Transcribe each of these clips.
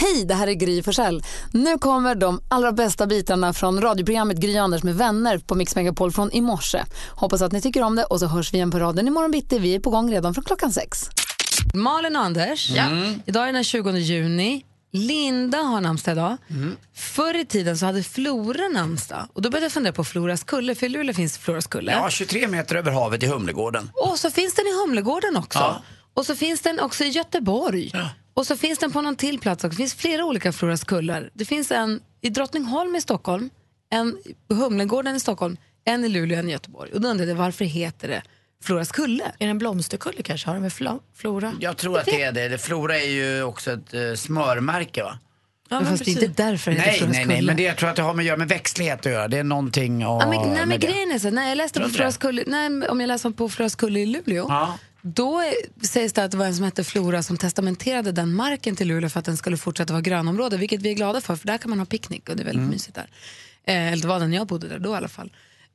Hej, det här är Gry Forssell. Nu kommer de allra bästa bitarna från radioprogrammet Gry Anders med vänner på Mix Megapol från i morse. Hoppas att ni tycker om det och så hörs vi igen på raden imorgon bitti. Vi är på gång redan från klockan sex. Malin och Anders, idag är den 20 juni. Linda har namnsdag idag. Förr i tiden så hade Flora namnsdag. Och då började jag fundera på Floras kulle, för i Luleå finns Floras kulle. Ja, 23 meter över havet i Humlegården. Och så finns den i Humlegården också. Ja. Och så finns den också i Göteborg. Och så finns den på någon till plats också. Det finns flera olika Floras kullar. Det finns en i Drottningholm i Stockholm, en på Humlegården i Stockholm, en i Luleå och en i Göteborg. Och då undrade jag varför heter det Floras kulle? Är det en blomsterkulle kanske? Har den med fla- flora? Jag tror att det är det. Flora är ju också ett uh, smörmärke va? Ja, Men fast det är inte därför det heter Nej, nej, nej, men det jag tror att det har med, att göra med växtlighet att göra. Det är någonting av, Ja, men, nej, men grejen är så, när jag läste Tror på du Floras det? kulle, nej, om jag läste på Floras kulle i Luleå, Ja. Då är- sägs det att det var en som hette Flora som testamenterade den marken till Luleå för att den skulle fortsätta vara grönområde, vilket vi är glada för, för där kan man ha picknick och det är väldigt Mm. mysigt där. Eh, eller det var den jag bodde där då i alla fall.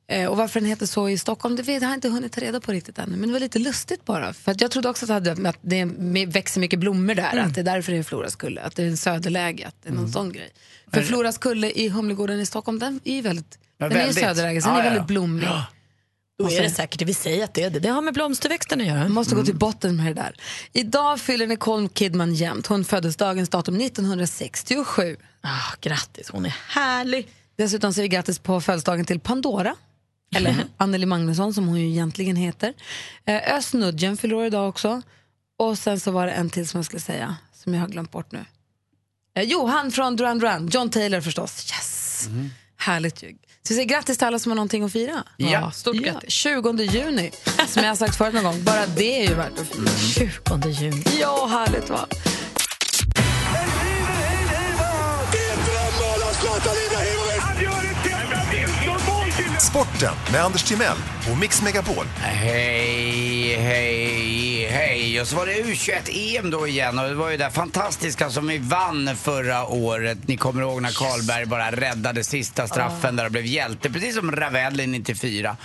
Eh, och varför den heter så i Stockholm, det vet, jag inte hunnit ta reda på riktigt ännu. Men det var lite lustigt bara. För jag trodde också att, det att det är- växer mycket blommor där, Mm. att det är därför det är Floras kulle, att det är en söderläge, att det är någon sån grej. För Floras kulle i Humlegården i Stockholm, den är ju väldigt, Ja, den är ju väldigt. söderläge, så den Ja, är ja, väldigt ja. blommig. Då är det säkert det. Vi säger att det är det. Det har med blomsterväxten att göra. Man måste gå till botten med det där. Idag fyller Nicole Kidman jämnt. Hon föddes dagens datum 1967. Ah, grattis, hon är härlig. Dessutom säger vi grattis på födelsedagen till Pandora. Eller Anneli Magnusson som hon ju egentligen heter. Eh, Özz Nudgen fyller idag också. Och sen så var det en till som jag skulle säga, som jag har glömt bort nu. Eh, jo, han från Duran Duran, John Taylor förstås. Yes! Härligt ju. Så vi säger grattis till alla som har någonting att fira. Ja. Stort Ja, grattis. 20 juni, som jag har sagt förut någon gång. Bara det är ju värt att fira. 20 juni. Ja, härligt va? Sporten med Anders Timell och Mix Megapol. Hej, hej, hej. Och så var det U21-EM då igen och det var ju det fantastiska som vi vann förra året. Ni kommer ihåg när Karlberg bara räddade sista straffen där och blev hjälte, precis som Ravelli 94.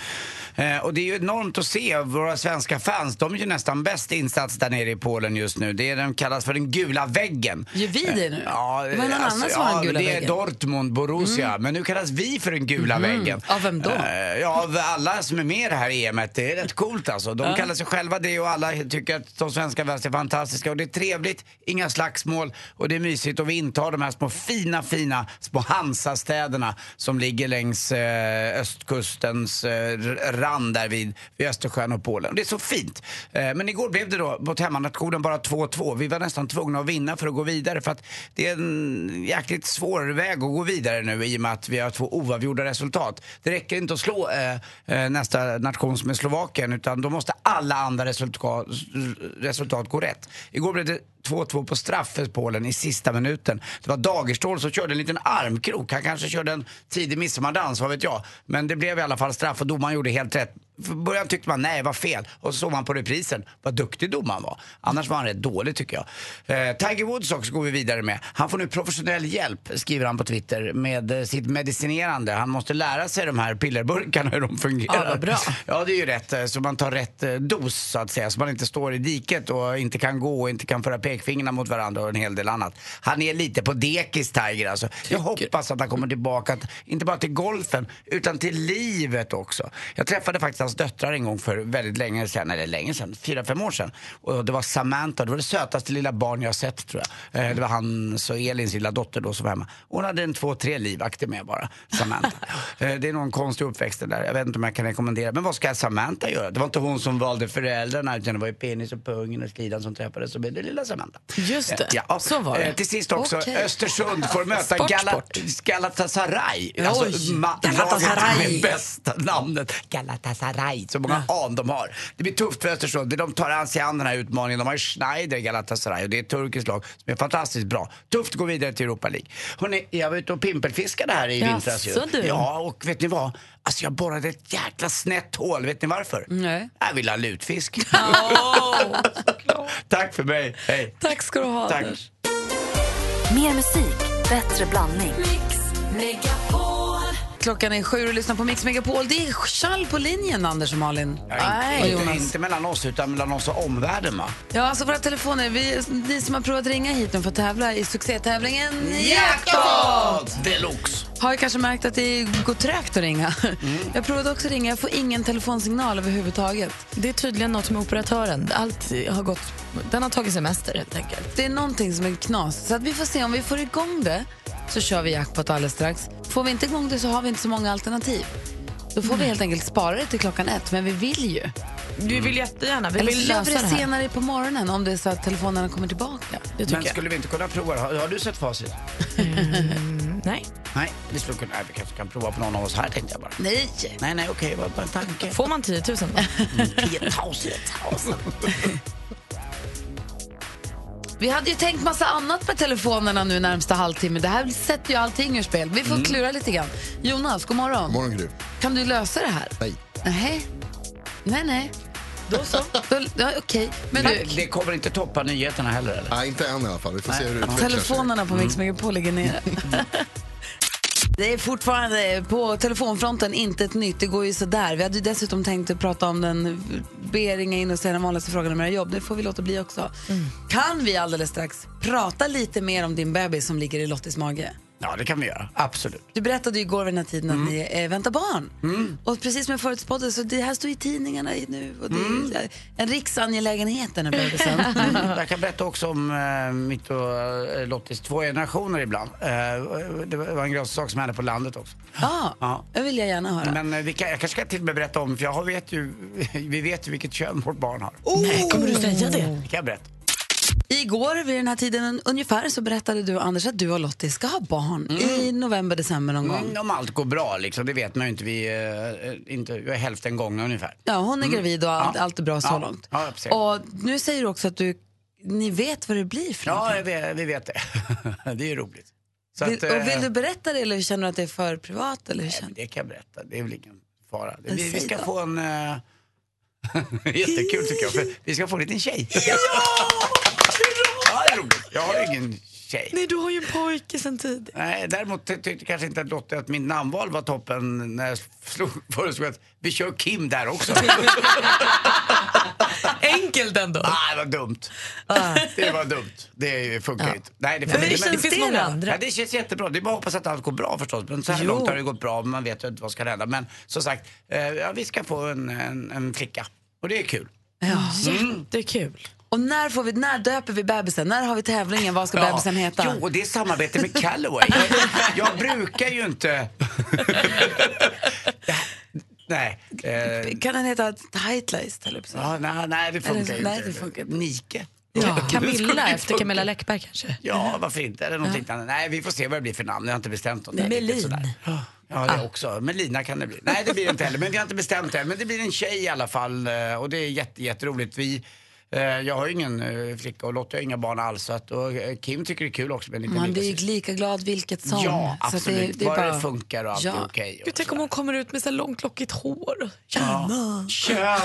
Eh, och det är ju enormt att se våra svenska fans, de är ju nästan bäst insats där nere i Polen just nu. Det är den kallas för den gula väggen. Gör vi det nu? Ja, det var någon alltså, annan som ja, den gula det väggen. är Dortmund, Borussia. Men nu kallas vi för den gula väggen. Av vem då? Eh, ja, av alla som är med i det här EMet. Det är rätt coolt alltså. De kallar sig själva det och alla tycker att de svenska väst är fantastiska. Och det är trevligt, inga slagsmål och det är mysigt. Och vi intar de här små fina, fina små Hansastäderna som ligger längs eh, östkustens eh, strand där vid, vid Östersjön och Polen. Det är så fint. Eh, men igår blev det då mot hemmanationen bara 2-2. Vi var nästan tvungna att vinna för att gå vidare för att det är en jäkligt svår väg att gå vidare nu i och med att vi har två oavgjorda resultat. Det räcker inte att slå eh, eh nästa nation som är Slovakien utan då måste alla andra resultat, resultat gå rätt. Igår blev det 2-2 på straff för Polen i sista minuten. Det var Dagerstål som körde en liten armkrok. Han kanske körde en tidig midsommardans, vad vet jag. Men det blev i alla fall straff och domaren gjorde helt rätt. Från början tyckte man nej, vad fel. Och så såg man på reprisen vad duktig domaren var. Annars var han rätt dålig tycker jag. Eh, Tiger Woods också går vi vidare med. Han får nu professionell hjälp, skriver han på Twitter, med eh, sitt medicinerande. Han måste lära sig de här pillerburkarna, hur de fungerar. Ja, vad bra. Ja, det är ju rätt. eh, Så man tar rätt eh, dos så att säga. Så man inte står i diket och inte kan gå och inte kan föra pekfingrarna mot varandra och en hel del annat. Han är lite på dekis, Tiger alltså. Jag hoppas att han kommer tillbaka, inte bara till golfen, utan till livet också. Jag träffade faktiskt hans döttrar en gång för väldigt länge sedan, eller länge sedan, fyra, fem år sedan. Och det var Samantha, det var det sötaste lilla barn jag sett tror jag. Eh, Det var hans och Elins lilla dotter då som var hemma. Hon hade en två, tre livvakter med bara, Samantha. Eh, Det är någon konstig uppväxt där. Jag vet inte om jag kan rekommendera. Men vad ska Samantha göra? Det var inte hon som valde föräldrarna utan det var ju penis och pungen och skidan som träffades. Så blev det lilla Samantha. Just det. Eh, Ja, Så var det. Till sist också, Okej. Östersund får möta Sport, Gala- sport. Galatasaray. Oj, Alltså, ma- Galatasaray. med bästa namnet. Galatasaray. Galatasaray, så många an de har. Det blir tufft för Östersund. De tar sig an den här utmaningen. De har Schneider i Galatasaray och det är ett turkiskt lag som är fantastiskt bra. Tufft att gå vidare till Europa League. Hörrni, jag var ute och pimpelfiskade här i Jaså, vintras ju. du? Ja, och vet ni vad? Alltså jag borrade ett jäkla snett hål. Vet ni varför? Nej. Jag vill ha lutfisk. Tack för mig. Hej. Tack ska du ha. Tack. Mer musik, bättre blandning. Klockan är sju och lyssnar på Mix Megapol. Det är Charles på linjen, Anders och Malin. Ja, Nej, inte, inte, Jonas. inte mellan oss utan mellan oss och omvärlden va? Ja, alltså våra telefoner. Vi, ni som har provat ringa hit nu för att tävla i succétävlingen Jackpot! Deluxe! har kanske märkt att det går trögt att ringa. Mm. Jag provade också ringa, jag får ingen telefonsignal överhuvudtaget. Det är tydligen något med operatören. Allt har gått, den har tagit semester helt enkelt. Det är någonting som är knas. Så att vi får se om vi får igång det så kör vi jackpot alldeles strax. Får vi inte igång det så har vi inte så många alternativ. Då får vi helt enkelt spara det till klockan ett, men vi vill ju. Vi vill jättegärna, vi Eller vill lösa det det senare på morgonen om det är så att telefonerna kommer tillbaka. Det tycker Men skulle vi inte kunna prova det? Har, har du sett facit? jag. Nej. Nej, vi skulle kunna, nej, vi kanske kan prova på någon av oss här tänkte jag bara. Nej! Nej, nej, okej, vad bara en tanke. Får man 10 000 då? 10 000. Vi hade ju tänkt massa annat med telefonerna nu närmsta halvtimme. Det här sätter ju allting ur spel. Vi får klura lite grann. Jonas, god morgon. Morgon Gry. Kan du lösa det här? Nej. Nej. Nej, nej. Då så. Ja, Okej. Men Det, du, det kommer inte toppa nyheterna heller eller? Nej, inte än i alla fall. Vi får se hur det utvecklar sig. telefonerna på Mix Megapol ligger nere. Det är fortfarande på telefonfronten inte ett nytt. Det går ju sådär. Vi hade ju dessutom tänkt att prata om den be ringa in och ställa den vanligaste frågan om era jobb. Det får vi låta bli också. Kan vi alldeles strax prata lite mer om din bebis som ligger i Lottis mage? Ja, det kan vi göra. Absolut. Du berättade ju igår vid den här tiden att ni eh, väntar barn. Och precis som jag förutspådde så det här står i tidningarna nu. Och det är en riksangelägenhet den här bebisen. Jag kan berätta också om eh, mitt och eh, Lottis två generationer ibland. Eh, det var en sak som hände på landet också. Ja, Ja. det vill jag gärna höra. Men eh, kan, jag kanske ska till och med berätta om, för jag har- vet ju, vi vet ju vilket kön vårt barn har. Nej, kommer du säga det? Det kan jag berätta. Igår vid den här tiden ungefär så berättade du Anders att du och Lottie ska ha barn i november, december någon gång. Mm, om allt går bra liksom, det vet man ju inte. Vi, eh, inte, vi är hälften gångna ungefär. Ja, hon är gravid och allt, Ja. allt är bra så Ja. långt. Ja, och nu säger du också att du, ni vet vad det blir för Ja, vet, vi vet det. det är ju roligt. Så Vill, att, eh, och vill du berätta det eller känner du att det är för privat? Eller hur känner? det kan jag berätta, det är väl ingen fara. Vi, vi ska då. få en... eh, Jättekul tycker jag, för vi ska få en liten tjej. Ja! ja, det är roligt. Jag har ingen tjej. Nej, du har ju en pojke sen tidigare. Nej, däremot ty- tyckte kanske inte att Lotte att min namnval var toppen när jag slog, föreslog att vi kör Kim där också. Enkelt ändå. ah, det var dumt. Det var dumt. Det funkar ju inte. Nej, det, Men det inte. känns det andra. Ja, det känns jättebra. Det är bara att hoppas att allt går bra förstås. Men så här Jo. långt har det gått bra. Man vet ju inte vad som ska hända. Men som sagt, eh, ja, vi ska få en, en, en flicka. Och det är kul. Ja. Jättekul. Och när, får vi, när döper vi bebisen? När har vi tävlingen? Vad ska bebisen heta? Jo, och det är samarbete med Callaway. Jag, jag brukar ju inte... nej. Eh, Kan den heta? Eller så? ja, nej, nej, det funkar ju nej, inte. det funkar inte. Nike. Ja, Det Camilla efter. Camilla Läckberg kanske. Ja, varför inte? Eller något liknande. Nej, vi får se vad det blir för namn. Jag har inte bestämt där riktigt Melin. Ja, det också. Melina kan det bli. Nej, det blir det inte heller. Men vi har inte bestämt det än. Men det blir en tjej i alla fall. eh, Och det är jätte, jätteroligt. Vi, eh, jag har ju ingen eh, flicka och Lotta har inga barn alls. Så att, och eh, Kim tycker det är kul också med en liten Man blir ju lika glad vilket som. Ja, Så absolut. det, det är bara bara... det funkar och allt Ja. är okej. Gud, tänk om hon kommer ut med så långt lockigt hår. Tjena! Tjena!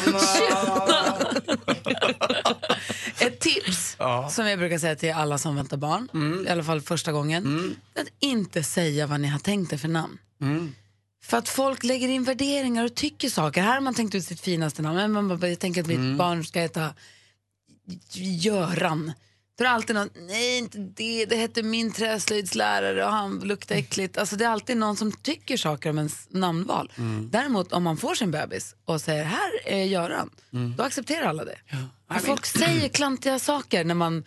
Ett tips som jag brukar säga till alla som väntar barn, Mm. i alla fall första gången, att inte säga vad ni har tänkt er för namn. Mm. För att folk lägger in värderingar och tycker saker. Här har man tänkt ut sitt finaste namn. Men man bara, jag tänker att mitt Mm. barn ska heta Göran. Då är det alltid någon, nej inte det, det hette min träslöjdslärare och han luktar äckligt. Alltså det är alltid någon som tycker saker om ens namnval. Mm. Däremot om man får sin bebis och säger här är Göran, Mm. då accepterar alla det. Och folk säger klantiga saker när man,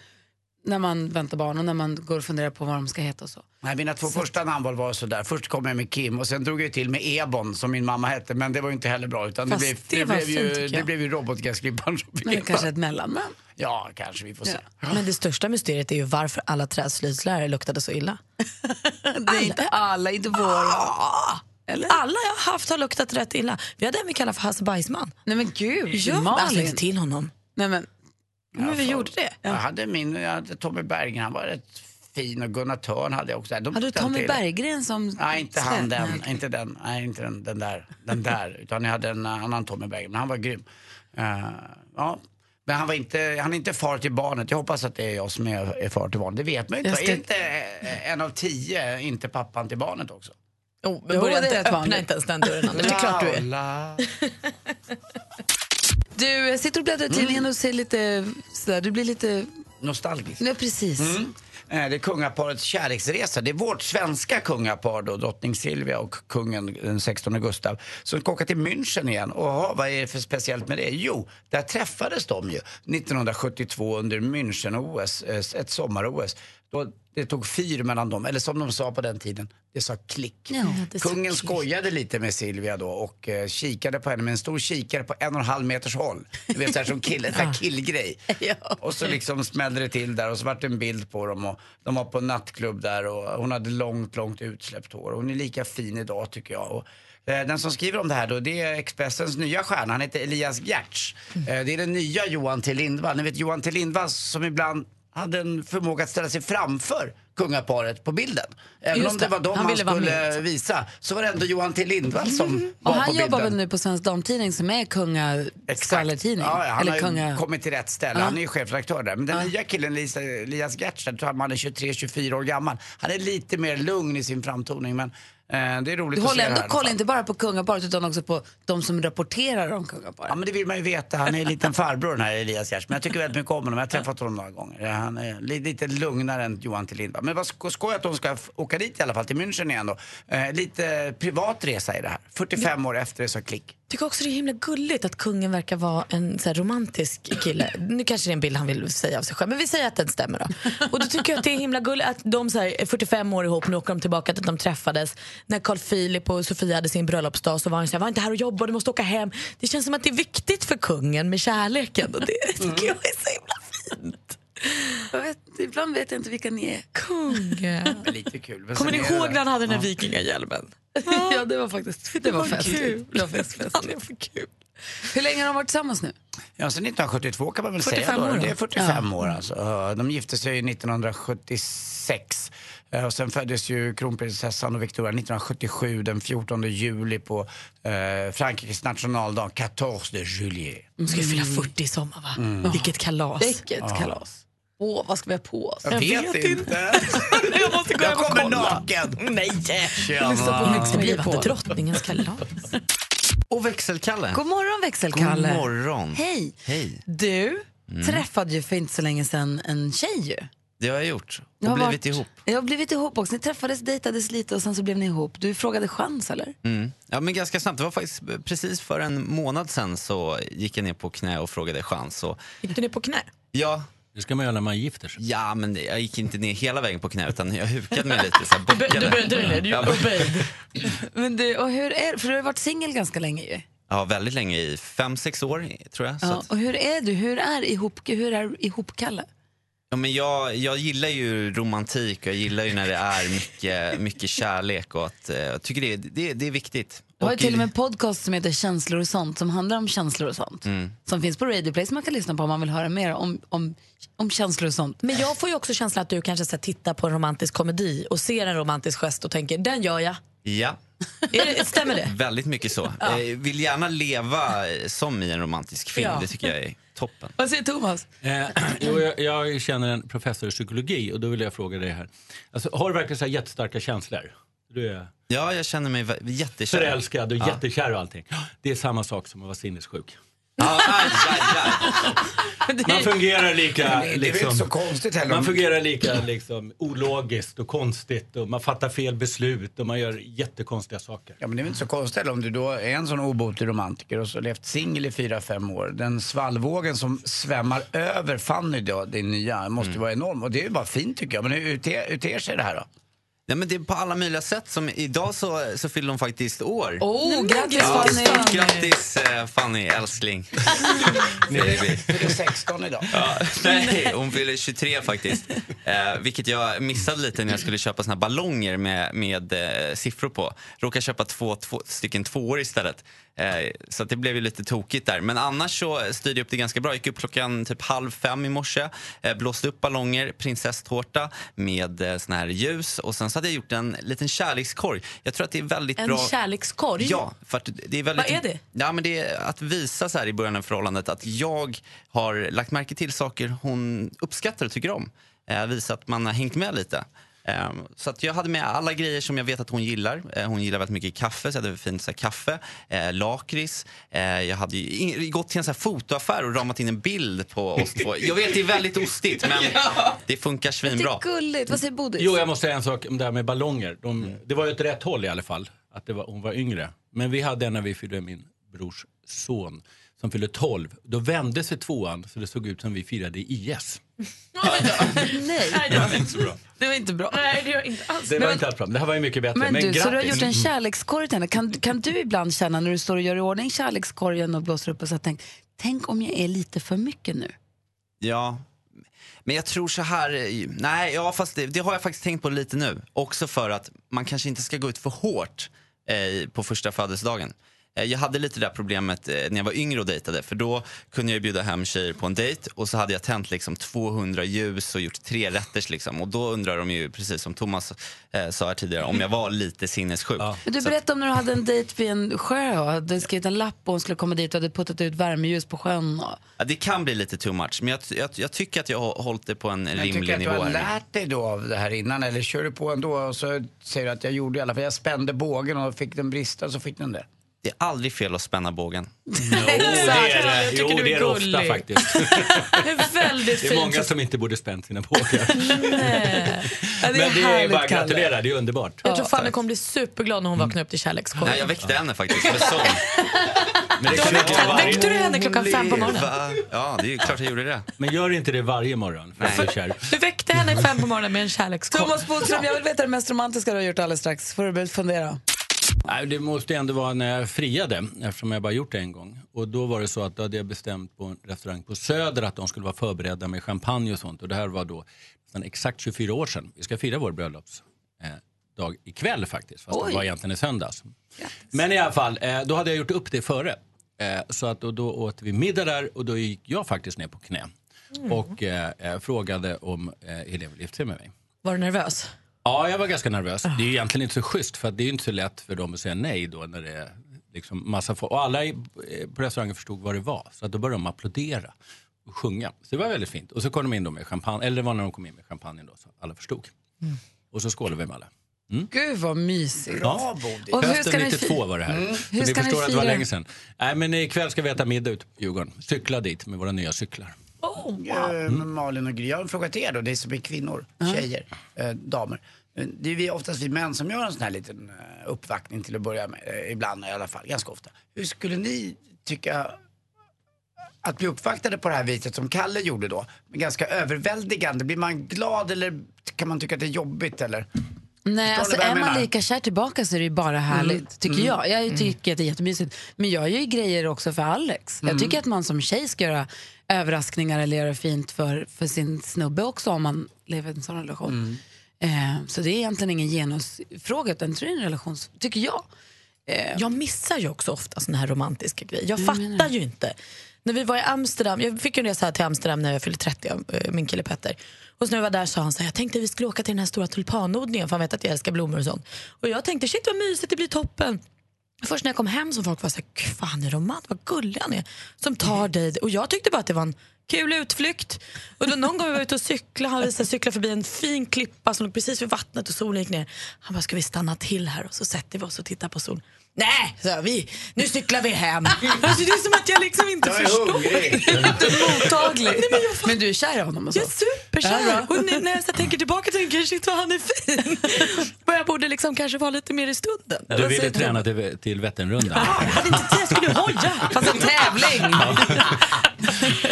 när man väntar barn och när man går och funderar på vad de ska heta och så. Nej, mina två första namnval var sådär. Först kom jag med Kim och sen drog jag till med Ebon som min mamma hette. Men det var ju inte heller bra. Utan det Fast blev, det det blev, fint, ju, det blev ju robotgräsklipparen som fick Men kanske ett mellannamn. Ja, kanske. Vi får se. Men det största mysteriet är ju varför alla träslöjdslärare luktade så illa. Det är inte alla, inte våra. Alla jag har haft har luktat rätt illa. Vi hade en vi kallade för Hasse Bajsman. Nej men gud, Ja, alltså Malin. inte till honom. Nej men, Men vi gjorde det. Jag hade min, jag hade Tommy Berggren, han var rätt fin och Gunnar Törn hade jag också. De hade du Tommy till. Berggren som... Nej, inte han den. Nej. Inte den. Nej, inte den, den där. Den där. Utan jag hade en annan Tommy Berggren. Men han var grym. Eh, ja. Men han, var inte, han är inte far till barnet. Jag hoppas att det är jag som är, är far till barnet. Det vet man ju inte. Ska- Är inte eh, en av tio inte pappan till barnet också? Oh, men Jo, börja inte, öppna vanligt. inte ens den dörren. Det är klart du är. Du jag sitter och bläddrar i tidningen och ser lite sådär, du blir lite... Nostalgisk. Nej precis. Mm. Eh, Det är kungaparets kärleksresa. Det är vårt svenska kungapar då, drottning Silvia och kungen eh, den 16 Gustav, som ska åka till München igen. Och aha, vad är det för speciellt med det? Jo, där träffades de ju 1972 under München-OS, eh, ett sommar-OS. Då det tog fyr mellan dem, eller som de sa på den tiden, det sa klick. Ja, det Kungen klick. skojade lite med Silvia då och eh, kikade på henne med en stor kikare på en och en halv meters håll. Du vet, så här som kill, här killgrej. Och så liksom smällde det till där och så vart det en bild på dem och de var på en nattklubb där och hon hade långt, långt utsläppt hår. Hon är lika fin idag tycker jag. Och, eh, den som skriver om det här då, det är Expressens nya stjärna. Han heter Elias Gertz. Eh, det är den nya Johan T Lindvall. Ni vet Johan T Lindvall som ibland hade en förmåga att ställa sig framför kungaparet på bilden. Även Just om det var dem Han han, skulle med. visa så var det ändå Johan T Lindvall som Och var på han bilden. jobbar väl nu på Svensk Damtidning som är kungaskvallertidning? Ja, ja, han Eller har kunga... kommit till rätt ställe. Ja. Han är ju chefredaktör där. Men den nya killen, Lisa, Elias Gertz, han är 23-24 år gammal. Han är lite mer lugn i sin framtoning. Men det är roligt Du att håller se ändå koll inte bara på kungaparet utan också på de som rapporterar om kungaparet. Ja men det vill man ju veta. Han är en liten farbror den här Elias Gertz. Men jag tycker väldigt mycket om honom. Jag har träffat honom några gånger. Han är li- lite lugnare än Johan T Lindvall. Men vad sko- skoj att de ska åka dit i alla fall, till München igen då. Eh, lite privat resa i det här. 45 år efter det så klick. tycker också det är himla gulligt att kungen verkar vara en så romantisk kille. Nu kanske det är en bild han vill säga av sig själv, men vi säger att den stämmer då. Och då tycker jag att det är himla gulligt att de så här, är 45 år ihop, nu åker de tillbaka till att de träffades. När Carl Philip och Sofia hade sin bröllopsdag så var han så här, var inte här och jobba, du måste åka hem. Det känns som att det är viktigt för kungen med kärleken och det tycker jag är så himla fint. Jag vet, ibland vet jag inte vilka ni är. Kungen. Lite kul. Kommer ni det ihåg där- när han hade den här vikingahjälmen? ja, det var faktiskt det var festligt. kul. Det var fest, fest. Han är för kul. Hur länge har de varit tillsammans nu? Ja, sen 1972 kan man väl 45 säga då. år. Det är 45 år alltså. Ja, De gifte sig 1976. Eh, Och sen föddes ju kronprinsessan och Victoria 1977 den 14 juli på eh, Frankrikes nationaldag, 14 de juillet. De ska ju fylla 40 i sommar va? Vilket kalas. Vilket kalas. Åh, vad ska vi ha på oss? Jag, vet, inte. Jag måste gå Jag och kommer kolla. naken. Nej! Lyssna på Mix Det blir inte drottningens kalas. Och växelkalle. God morgon växelkalle. God morgon. Hej. Hej. Du träffade ju för inte så länge sedan en tjej ju. Det har jag gjort. Du Och har blivit varit- ihop. Jag har blivit ihop också. Ni träffades, dejtades lite och sen så blev ni ihop. Du frågade chans eller? Mm. Ja, men ganska snabbt. Det var faktiskt precis för en månad sen så gick jag ner på knä och frågade chans. Och, Gick du ner på knä? ja, Det ska man göra när man gifter sig. ja, men jag gick inte ner hela vägen på knä utan jag hukade mig lite. Så här, bockade. Du böjde dig ner, du Ja, obeyed. Men du, och hur är För du har varit singel ganska länge ju. Ja, väldigt länge, i fem, sex år tror jag. Så Ja, att, och hur är du? Hur är ihop, hur är ihopkalle? Ja, men jag, jag gillar ju romantik och jag gillar ju när det är mycket, mycket kärlek och att, eh, jag tycker det, är- det, det är viktigt. Du har ju Och till och med en podcast som heter Känslor och sånt som handlar om känslor och sånt. Mm. Som finns på Radio Play som man kan lyssna på om man vill höra mer om, om, om känslor och sånt. Men jag får ju också känslan att du kanske så tittar på en romantisk komedi och ser en romantisk gest och tänker den gör jag. Ja, stämmer det? väldigt mycket så. Eh, vill gärna leva eh, som i en romantisk film, Ja. det tycker jag är toppen. Vad säger Thomas? Eh, jo, jag, jag känner en professor i psykologi och då vill jag fråga dig här. Alltså, har du verkligen så här jättestarka känslor? Du är Ja, jag känner mig jättekär. förälskad och Ja. jättekär och allting. Det är samma sak som att vara sinnessjuk. Ja, aj, aj, aj. Man fungerar lika... Det är väl Liksom, inte så konstigt heller. man fungerar lika liksom, ologiskt och konstigt och man fattar fel beslut och man gör jättekonstiga saker. Ja men det är inte så konstigt heller om du då är en sån obotlig romantiker och så levt singel i fyra fem år. Den svallvågen som svämmar över Fanny då, din nya, måste ju vara enorm. Och det är ju bara fint tycker jag. Men hur uter, uter sig det här då? Nej, men det är på alla möjliga sätt. Som idag så, så fyller hon faktiskt år. Oh, grattis Ja, Fanny! Grattis eh, Fanny, älskling. Baby. Fyller 16 idag. Ja, nej, hon fyller 23 faktiskt. Eh, vilket jag missade lite när jag skulle köpa såna här ballonger med, med eh, siffror på. Råkade köpa två, två stycken tvåor istället. Eh, så det blev ju lite tokigt där. Men annars så styrde jag upp det ganska bra. Jag gick upp klockan typ halv fem i morse. Eh, blåste upp ballonger, prinsesstårta med eh, såna här ljus. Och sen så hade jag gjort en liten kärlekskorg. Jag tror att det är väldigt En bra... kärlekskorg? Ja, för det är väldigt... Vad är det? Ja, men det är att visa så här i början av förhållandet att jag har lagt märke till saker hon uppskattar och tycker om. Eh, visa att man har hängt med lite. Eh, så att jag hade med alla grejer som jag vet att hon gillar. Eh, hon gillar väldigt mycket kaffe, så jag hade fint så här, kaffe, eh, lakrits. Eh, jag hade ju in, gått till en så här, fotoaffär och ramat in en bild på oss två. Jag vet, det är väldigt ostigt, men det funkar Det svinbra. är gulligt. Vad säger Bodis? Jo, jag måste säga en sak om det här med ballonger. De, Det var ju ett rätt håll i alla fall, att det var, hon var yngre. Men vi hade en när vi fyllde min brors son som fyllde 12. Då vände sig tvåan så det såg ut som vi firade IS. Nej. Det var inte så bra. Det var inte bra. Nej, det gör inte alls. Det var inte alls bra. Det här var ju mycket bättre. Men, Men, du, så du har grattis. gjort en kärlekskorg till henne. Kan, kan du ibland känna när du står och gör i ordning kärlekskorgen och blåser upp och så här, tänk, tänk om jag är lite för mycket nu? Ja. Men jag tror så här, nej, ja, fast det, det har jag faktiskt tänkt på lite nu. Också för att man kanske inte ska gå ut för hårt eh, på första födelsedagen. Eh, Jag hade lite det där problemet eh, när jag var yngre och dejtade. För då kunde jag bjuda hem tjejer på en dejt och så hade jag tänt liksom 200 ljus och gjort tre rätters. Liksom. Och då undrar de ju, precis som Thomas eh, sa här tidigare, om jag var lite sinnessjuk. Men du berättade om när du hade en dejt vid en sjö och hade skrivit en lapp och hon skulle komma dit och hade puttat ut värmeljus på sjön. Och... Ja, det kan bli lite too much, men jag, jag, jag tycker att jag har hållit det på en Jag rimlig tycker att du nivå. har lärt dig då av det här innan eller kör du på ändå och så säger du att jag gjorde i alla fall, jag spände bågen och fick den brista så fick den det. Det är aldrig fel att spänna bågen. Jo, det är det. Jo, det är det ofta faktiskt. Det är väldigt Det är många som inte borde spänt sina bågar. Ja, Men det är bara att Kalle. gratulera, det är underbart. Jag tror Fanny kommer bli superglad när hon vaknar upp till kärlekskorgen. Nej, jag väckte henne faktiskt med sång. Men det Väckte du henne klockan fem på morgonen? Va? Ja, det är klart jag gjorde det. Men gör inte det varje morgon. För att Nej. Du väckte henne fem på morgonen med en kärlekskorg. Thomas Bodström, jag vill veta det mest romantiska du har gjort alldeles strax. Får du börja fundera. Nej, det måste ändå vara när jag friade, eftersom jag bara gjort det en gång. Och då var det så att då hade jag bestämt på en restaurang på Söder att de skulle vara förberedda med champagne och sånt. Och det här var då nästan exakt 24 år sedan. Vi ska fira vår bröllopsdag eh, dag ikväll faktiskt, fast Oj. det var egentligen i söndags. Men i alla fall, eh, då hade jag gjort upp det före. Eh, så att, och då åt vi middag där och då gick jag faktiskt ner på knä. Och eh, eh, frågade om eh, Helene ville gifta sig med mig. Var du nervös? Ja, jag var ganska nervös. Det är ju egentligen inte så schysst för det är inte så lätt för dem att säga nej då när det är liksom massa folk. Och alla eh, på restaurangen förstod vad det var. Så då började de applådera och sjunga. Så det var väldigt fint. Och så kom de in då med champagne, eller det var när de kom in med champagne då så alla förstod. Och så skålade vi med alla. Gud vad mysigt. Ja. Och hur Hösten ska ni 92 fi- var det här. Mm. Hur ni förstår att det var länge sedan. Nej, men ikväll ska vi äta middag ute på Djurgården. Cykla dit med våra nya cyklar. Eh, Malin och Gry, jag har en fråga till er då, det som är kvinnor, tjejer, eh, damer. Det är vi, oftast vi män som gör en sån här liten eh, uppvaktning till att börja med, eh, ibland i alla fall, ganska ofta. Hur skulle ni tycka att bli uppvaktade på det här viset som Kalle gjorde då? Ganska överväldigande, blir man glad eller kan man tycka att det är jobbigt eller? Nej, alltså är man menar? Mm. lika kär tillbaka så är det ju bara härligt, tycker jag. Jag tycker att det är jättemysigt. Men jag gör ju grejer också för Alex. Mm. Jag tycker att man som tjej ska göra överraskningar eller göra fint för, för sin snubbe också om man lever i en sån relation. Mm. Eh, så det är egentligen ingen genusfråga utan det är en relations... tycker jag. Eh, Jag missar ju också ofta såna här romantiska grejer. Jag fattar ju inte. När vi var i Amsterdam, jag fick en resa till Amsterdam när jag fyllde 30 av eh, min kille Petter. Och så när vi var där sa han så här, jag tänkte vi skulle åka till den här stora tulpanodlingen för han vet att jag älskar blommor och sånt. Och jag tänkte shit vad mysigt, det blir toppen. Först när jag kom hem så folk var så här, fan är romant, vad gullig han är. Som tar dig, och jag tyckte bara att det var en kul utflykt. Och då någon gång vi var ute och cykla, han visade cykla förbi en fin klippa som låg precis vid vattnet och solen gick ner. Han bara, ska vi stanna till här och så sätter vi oss och tittar på solen. Nej, så vi, nu cyklar vi hem. Alltså, det är som att jag liksom inte Jag är förstår. hungrig. mottaglig. Nej, men jag Men du är kär i honom och så? jag är superkär. Ja, och nu, när jag så tänker tillbaka tänker jag shit vad han är fin. och jag borde liksom kanske vara lite mer i stunden. Du ville träna till, till Vätternrundan. Jag hade inte tid, jag skulle hoja. Fast en tävling!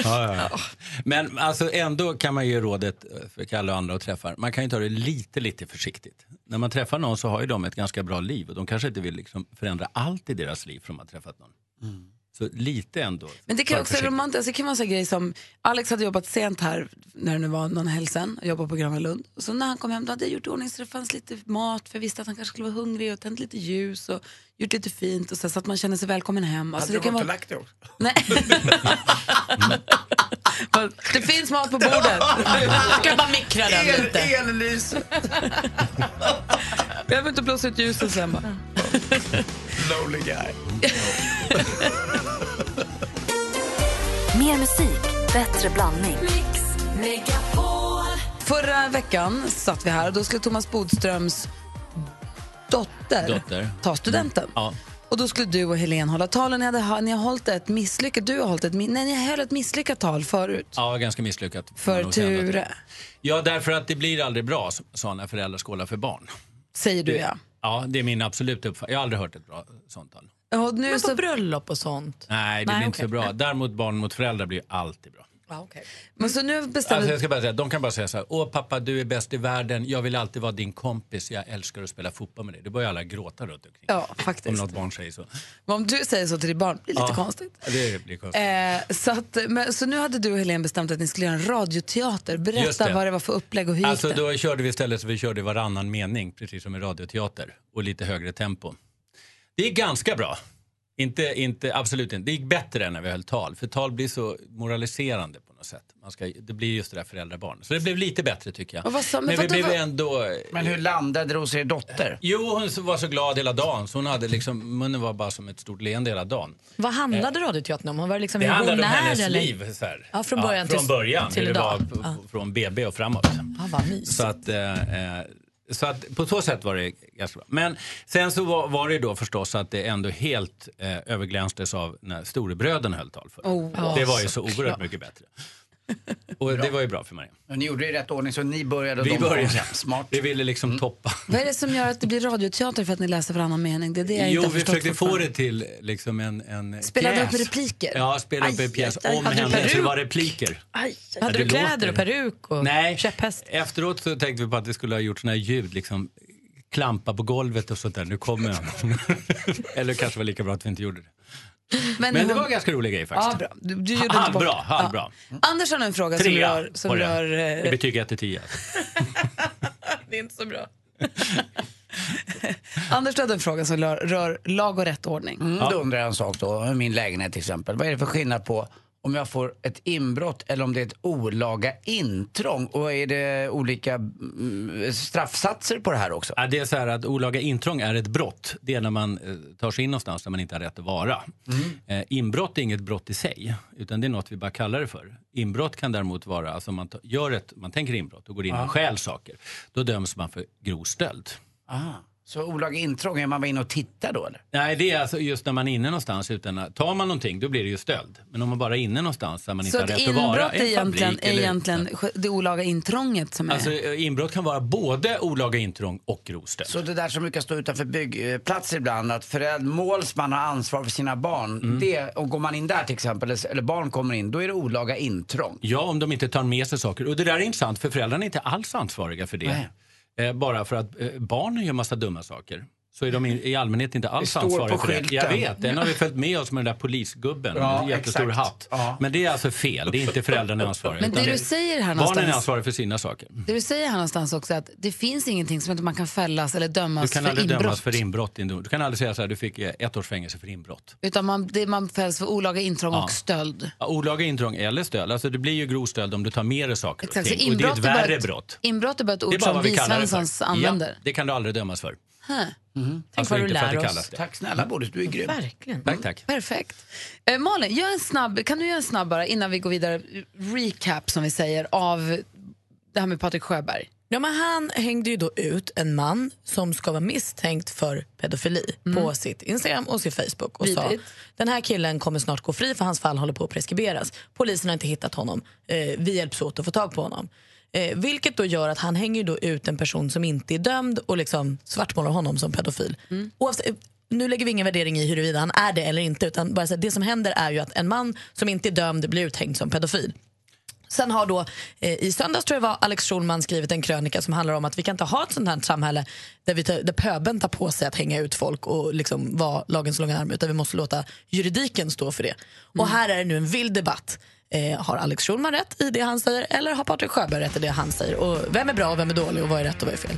Ja, ja, ja. Men alltså ändå kan man ge rådet eh, för Kalle och andra att träffa. Man kan ju ta det lite, lite försiktigt. När man träffar någon så har ju de ett ganska bra liv och de kanske inte vill liksom förändra allt i deras liv från att ha träffat någon. Så lite ändå. Men det kan också försiktig. romantiskt, alltså det kan vara en grej som Alex hade jobbat sent här när det nu var någon helg sen och jobbat på Gröna Lund. Och så när han kom hem då hade jag gjort ordning så det fanns lite mat för jag visste att han kanske skulle vara hungrig och tänt lite ljus och gjort lite fint och så, så att man känner sig välkommen hem. Alltså, Hade det du kan gått och vara... lagt dig också? Nej. det finns mat på bordet. Jag kan bara mikra den El- lite. Ellys. Behöver inte blåsa ut ljuset sen bara. Lonely guy. Mer musik, bättre blandning. Förra veckan satt vi här och då skulle Thomas Bodströms dotter, Dotter. ta studenten. Ja. Och då skulle du och Helene hålla tal och ni, hade, ni har hållit ett misslyckat, du har hållit ett, nej, ni höll ett misslyckat tal förut. Ja, ganska misslyckat. För. Ture, Ja, därför att det blir aldrig bra, sa när föräldrar skålar för barn. säger du Det- ja. Ja, det är min absoluta uppfattning. Jag har aldrig hört ett bra sånt tal. Och nu Men på så, bröllop och sånt. Nej, det Nej, blir inte okej. så bra. Däremot barn mot föräldrar blir alltid bra. Ja, okay. men så nu bestämde Alltså jag ska bara säga, de kan bara säga så här, åh pappa du är bäst i världen, jag vill alltid vara din kompis, jag älskar att spela fotboll med dig. Det börjar alla gråta runt omkring. Ja, Om faktiskt. något barn säger så. Men Om du säger så till ditt barn, det blir lite Ja, konstigt. Det blir konstigt. Eh, så, att, men, så nu hade du och Helene bestämt att ni skulle göra en radioteater. Berätta det. vad det var för upplägg och hur Alltså gick det? då körde vi istället så vi körde varannan mening, precis som i radioteater, och lite högre tempo. Det gick ganska bra. Inte, inte, absolut inte. Det gick bättre än när vi höll tal, för tal blir så moraliserande på något sätt. Man ska, det blir just det där föräldrar-barn. Så det blev lite bättre tycker jag. Sa- men men vi blev ändå... Men hur landade det hos er dotter? Jo, hon var så glad hela dagen så hon hade liksom, munnen var bara som ett stort leende hela dagen. Vad handlade radioteatern om? Var det liksom Det hon handlade om hennes eller? liv. Så här. Ja, från början från till- början, till hur det idag. var Ja. från BB och framåt. Ja, vad mysigt. Så att, eh, eh, så att på så sätt var det ganska bra. Men sen så var, var det då förstås att det ändå helt eh, överglänstes av när storebröden höll tal för. Oh, det var ju så oerhört mycket bättre. Och det var ju bra för mig. Men ni gjorde det i rätt ordning så ni började och Vi de började. sen. Smart. Vi ville liksom toppa. Vad är det som gör att det blir radioteater för att ni läser varannan mening? Det är det jag Jo, inte har vi försökte få det till liksom en, en Spelade pjäs. upp repliker? Ja, spela upp en pjäs aj, om henne. Så det peruk? var repliker. Aj, aj. Hade du kläder låter. och peruk och Nej, käpphäst? efteråt så tänkte vi på att det skulle ha gjort såna här ljud, liksom klampa på golvet och sånt där. Nu kommer han. Eller kanske var lika bra att vi inte gjorde det. Men, det hon- var en ganska rolig grej faktiskt. Ja, bra. Du, du gjorde inte halvbra, bort- halvbra. Ja. Anders har en fråga som Trea rör... Som var det. rör Det eh, betyger 1 till 10. det är inte så bra. Anders du hade en fråga som rör, rör lag och rätt ordning. Mm, Då undrar jag en sak då, min lägenhet till exempel. Vad är det för skillnad på om jag får ett inbrott eller om det är ett olaga intrång? Och är det olika mm, straffsatser på det här också? Ja, det är så här att olaga intrång är ett brott. Det är när man eh, tar sig in någonstans där man inte har rätt att vara. Eh, inbrott är inget brott i sig, utan det är något vi bara kallar det för. Inbrott kan däremot vara, alltså man, gör ett, man tänker inbrott och går in och stjäl saker. Då döms man för grov stöld. Aha. Så olaga intrång, är man bara inne och tittar då eller? Nej, det är alltså just när man är inne någonstans utan att, tar man någonting då blir det ju stöld. Men om man bara är inne någonstans där man Så inte har rätt att vara. inbrott är en egentligen, fabrik är eller- egentligen det olaga intrånget som är... Alltså eh, inbrott kan vara både olaga intrång och grov stöld. Så det där som brukar stå utanför byggplatser ibland, att föräldrar, målsman har ansvar för sina barn. Det, och går man in där till exempel, eller- barn kommer in, då är det olaga intrång. Ja, om de inte tar med sig saker. Och det där är intressant för föräldrarna är inte alls ansvariga för det. Eh, Eh, bara för att eh, barnen gör massa dumma saker. Så är de i, i allmänhet inte alls ansvariga för det. Jag vet, den har vi följt med oss med den där polisgubben. Ja, en jättestor exakt. hatt. Ja. Men det är alltså fel, det är inte föräldrarna ansvariga. Men det du säger här Barnen någonstans- är ansvariga för sina saker. Det du säger här någonstans också är att det finns ingenting som inte man kan fällas eller Du dömas kan för aldrig inbrott. dömas för inbrott. Du kan aldrig säga så här, du fick eh, ett års fängelse för inbrott. Utan man, det, man fälls för olaga intrång Ja. och stöld. Ja, olaga intrång eller stöld. Alltså det blir ju grov stöld om du tar med dig saker Exakt, och ting. Och det är ett inbrott värre ett- brott. Inbrott är bara ett ord bara som vi vi Svenssons använder. Ja, det kan du aldrig dömas för. Huh. Alltså vad du inte för att lär oss. Tack snälla Bodis, du är grym. Verkligen. Tack, tack. Perfekt. Eh, Malin, gör en snabb, kan du göra en snabb bara innan vi går vidare, recap som vi säger av det här med Patrik Sjöberg? Ja, men han hängde ju då ut en man som ska vara misstänkt för pedofili på sitt Instagram och sin Facebook och sa Vidrigt. den här killen kommer snart gå fri för hans fall håller på att preskriberas. Polisen har inte hittat honom. Eh, vi hjälps åt att få tag på honom. Eh, vilket då gör att han hänger då ut en person som inte är dömd och liksom svartmålar honom som pedofil. Oavsett, nu lägger vi ingen värdering i huruvida han är det eller inte utan bara så här, det som händer är ju att en man som inte är dömd blir uthängd som pedofil. Sen har då eh, i söndags tror jag var Alex Schulman skrivit en krönika som handlar om att vi kan inte ha ett sånt här samhälle där, vi där pöben tar på sig att hänga ut folk och liksom vara lagens långa arm utan vi måste låta juridiken stå för det. Och här är det nu en vild debatt. Eh, har Alex Schulman rätt i det han säger eller har Patrik Sjöberg rätt i det han säger? Och vem är bra och vem är dålig och vad är rätt och vad är fel?